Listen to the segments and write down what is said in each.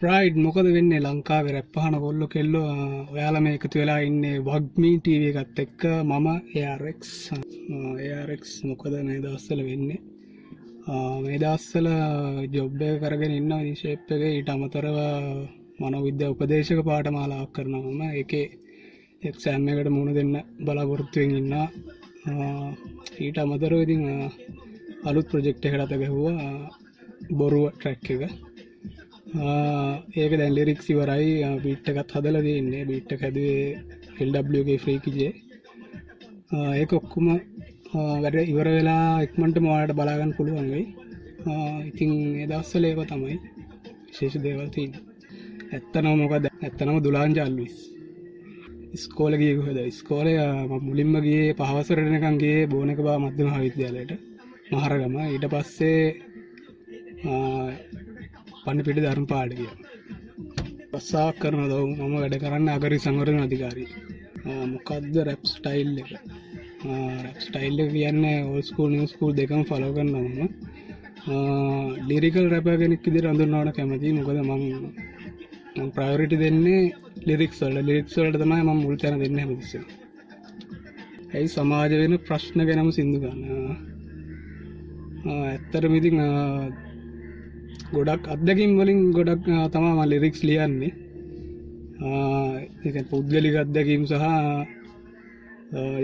Pride මොකද වෙන්නේ? ලංකාවේ රැප්පහන කොල්ලො කෙල්ලො ඔයාල මේ එකතු වෙලා ඉන්නේ වක්මී ටීව එකත් එක්ක. මම එයාරෙක්ස් එයාරෙක්ස් මොකද මේ දස්සල වෙන්නේ? මේ දස්සල ජොබ්බය කරගෙන ඉන්න විශේප් එක. ඊට අමතරව මනොවිද්‍ය උපදේශක පාට මාලාක් කරනවම එක එක්සෑම් එකට මුණ දෙන්න බලාපොරොත්තුවෙන් ඉන්න ඊට අමතරව ඉතින් අලුත් ප්‍රජෙක්් එකටත ගැහුවා බොරුව ට්‍රැක් එක. ඒක දැන් ලිරික් සිවරයි පිට්ටකත් හදල දෙන්නේ බිට්ට හැදුවේ හෙල්ඩගේ ෆ්‍රීකිජේ ඒක ඔක්කුම වැඩ ඉවර වෙලා එක්මට මවාට බලාගන්න පුළුවන්ගයි ඉතිං එදස්සල ඒක තමයි ශේෂ දේවල්තින් ඇත්තනව මොකද? ඇත්තනම දුලාන් ජල්විස් ස්කෝල ගියකුහද ස්කෝලය මුලින්මගේ පහවසරනකන්ගේ බෝනක බා මධ්‍යම විද්‍යාලයට මහරගම. ඊට පස්සේ පන්න පිටි ධර්ම පාඩ කිය පස්සා කරන දව මම වැඩ කරන්න අගරි සංවරණ අධිකාරී. මොකක්ද රැප් ස්ටයිල් එක? ස්ටයිල්ල කියන්න ඔස්කූල් නිස්කූල් දෙකම ෆලෝ කරන්නම ලිරිකල් රැපගෙනෙක් ඉදි රඳුන්නවට කැමති මොකද මං ප්‍රයෝරිටි දෙන්නේ ලිරික්ස්වල්ල ලිරික්ස්වලට තමයි ම මුල් තැන දෙන්න හැමතිස ඇයි සමාජ වෙන ප්‍රශ්න ගැනම සිින්දු ගන්න? ඇත්තර මිතින් ගොඩක් අත්දැකින් වලින් ගොඩක් තමාම ලිරික්ස් ලියන්නේ. පුද්ගලික අත්දැකීම් සහ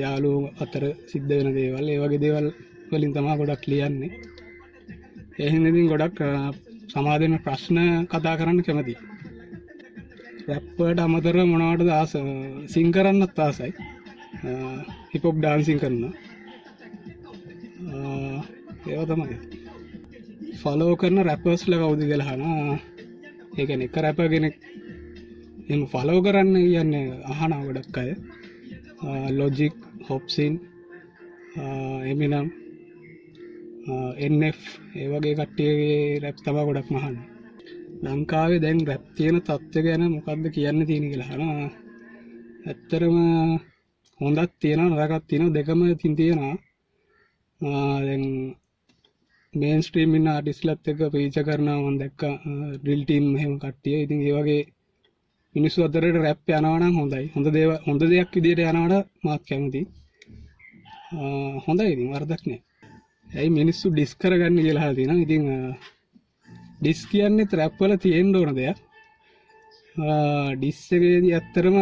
යාලු අතර සිද්ධ වෙන දේවල්. ඒවගේ දේවල් වලින් තමා ගොඩක් ලියන්නේ. එහිනදින් ගොඩක් සමාධන ප්‍රශ්න කතා කරන්න කැමති රැප්පට අමතර මොනවට ආස සිං කරන්නත් ආසයි. හිපොප් ඩාන්සිං කරන්න ඒව තමයි. ෆලෝ කරන රැපර්ස්ල කවුදි කලහන ඒකන එක රැපගෙනෙක් එම ෆලෝ කරන්න කියන්න අහනා ගොඩක් අය. ලොජික් හොප්සින් එමිනම් එF ඒවගේ කට්ටියගේ රැප් තබා ගොඩක් මහන්න ලංකාවේ දැන් රැප් තියෙන තත්ත්ව ගැන මොකක්ද කියන්න තියෙන කියලහන ඇත්තරම හොඳත් තියෙන නරකත් තියෙන දෙකම තින් තියෙනවා. මේන් ස්ට්‍රීමින් ආටිස්ලත් එක පීච කරනාවන් දැක්ක. ඩිල්ටීම් හෙම කට්ටිය. ඉතින් ඒවගේ මිනිස්සු අතරට රැප් යනවනම් හොඳයි. හොඳ දේව හොඳ දෙයක් විදියට යනවට මාත් කැමති. හොඳ ඉතින් වර්දක්නෑ ඇයි මිනිස්සු ඩිස් කරගන්න කියලා තින ඉතිං ඩිස් කියන්නේ ත්‍රැප්වල තියෙන් ඕන දෙයක්. ඩිස්සගේදී ඇත්තරම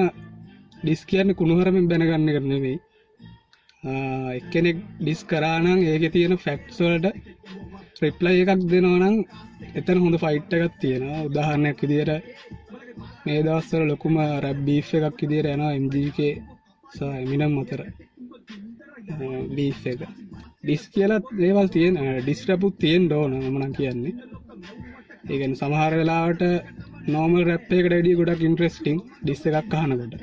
ඩිස් කියන්න කුණුහරමින් බැනගන්න කරන වෙයි එක්කෙනෙක් ඩිස් කරානං ඒක තියෙන ෆැක්ස්වලට රිප්ලයි එකක් දෙනවනම් එතන හොඳ ෆයිට් එකක් තියෙන උදාහරණයක් විදියට මේ දවස්වල ලොකුම රැබ්බී් එකක් ඉදිර යන එම්ජක සමිනම් අතර. බී් එක. ඩිස් කියලත් දේවල් තියෙන ඩිස්ටපුත් තියෙන් ඩෝන මන කියන්නේ. ඒගැන සමහර වෙලාවට නෝමල් රැප්පයකට ඩිය ගොඩක් ඉන්ට්‍රස්ටිං ඩිස්ස එකක් අහනකොට.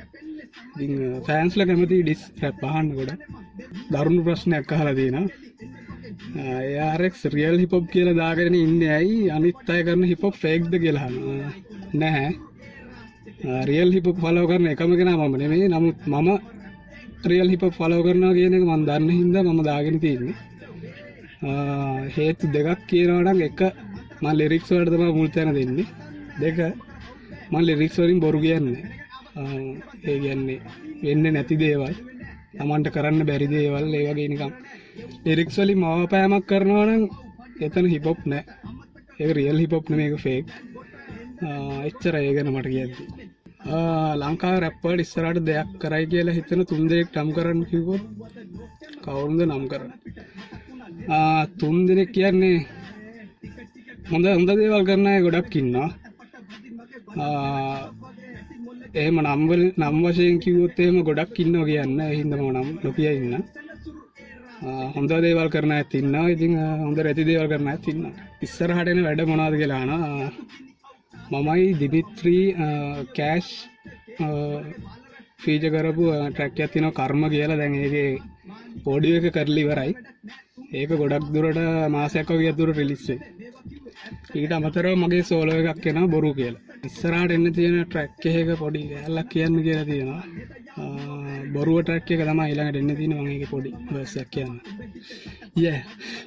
ෆෑන්ස්ල කැමති ඩිස් රැප් අහන්න ගොඩ දරුණු ප්‍රශ්නයක් අහල තියෙන යාරෙක් රියල් හිපොප් කියල දාගෙන ඉන්න ඇයි? අනිත් අය කරන හිපොප් ෆෙක්ද කියලාහන්න නැහැ. රියල් හිප ෆලෝ කරන එකම කෙන මම නෙමේ නමුත් මම ත්‍රියල් හිප ෆලෝ කරනවා කියන එක මන් දන්න හින්ද මම දාගෙන තියන්නේ. හේතු දෙකක් කියනවටක් එක මල් ලෙරික්ස් වලට තම මුල් තැන දෙන්නේ. දෙක මල් ලෙරික්ස් වලින් බොරු කියන්නේ. ඒ කියන්නේ වෙන්න නැති දේවල්. තමන්ට කරන්න බැරි දේවල් ඒවගේ නිකම් එරික්ස් වලින් මවපෑමක් කරනවනම් එතන හිපොප් නෑ. ඒ රියල් හිපොප් මේක ෆේක් එච්චර ඒගැන මට කියද්දි ලංකා රැප්පට ඉස්සරට දෙයක් කරයි කියලා හිතන තුන්දෙක් ටම් කරන්න කිවොත් කවුරුද නම් කරන්න? තුන් දෙනෙක් කියන්නේ හොඳ හොඳ දේවල් කරනය ගොඩක් ඉන්නවා. එහෙම නම්වල නම් වශයෙන් කිවොත්තේම ගොඩක් ඉන්න කියන්න හිදම නම් නොකිය ඉන්න. හොඳ දේවල් කරන ඇතින්න ඉතින් හොඳ ඇති දේවල් කරන ඇතින්න ඉස්සරහටන වැඩ මොනාද කියලාන මමයි දිමිත්‍රී කෑෂ් ෆීජ කරපු ට්‍රැක් ඇතින කර්ම කියලා. දැන්ඒගේ පෝඩිය එක කරලිවරයි ඒක ගොඩක් දුරට මාසයක්ක වියතුර රිලිස්සේ ඊට අමතරව මගේ සෝලෝ එකක් කෙන බොරු කියලා. ඉස්සරාට එන්න තියෙන ට්‍රැක් එක පොඩි ඇල්ලක් කියන්න කියලා තියෙනවා බොරුව ට්‍රැක් එක තමයි ඊළඟට එන්න තියෙන මම ඒකේ පොඩි වර්සයක් කියන්න. Yeah.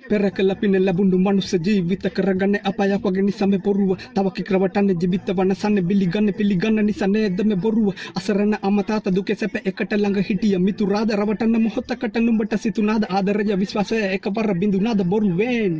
පෙර කළ පින ලැබුණු මනුස්ස ජීවිත කරගන්න අපායක් වගේ නිසා මේ බොරුව. තව කික්‍රවටන්නේ ජීවිත වනසන්නේ පිළිගන්න පිළිගන්න නිසා නේද මේ බොරුව. අසරණ අම්මා තාත්තා දුකේ සැප එකට ළඟ හිටිය මිතුරාද රවටන්න මොහොතකට නුඹට සිතුනාද ආදරය විශ්වාසය එකවර බිඳුනාද බොරුවෙන්.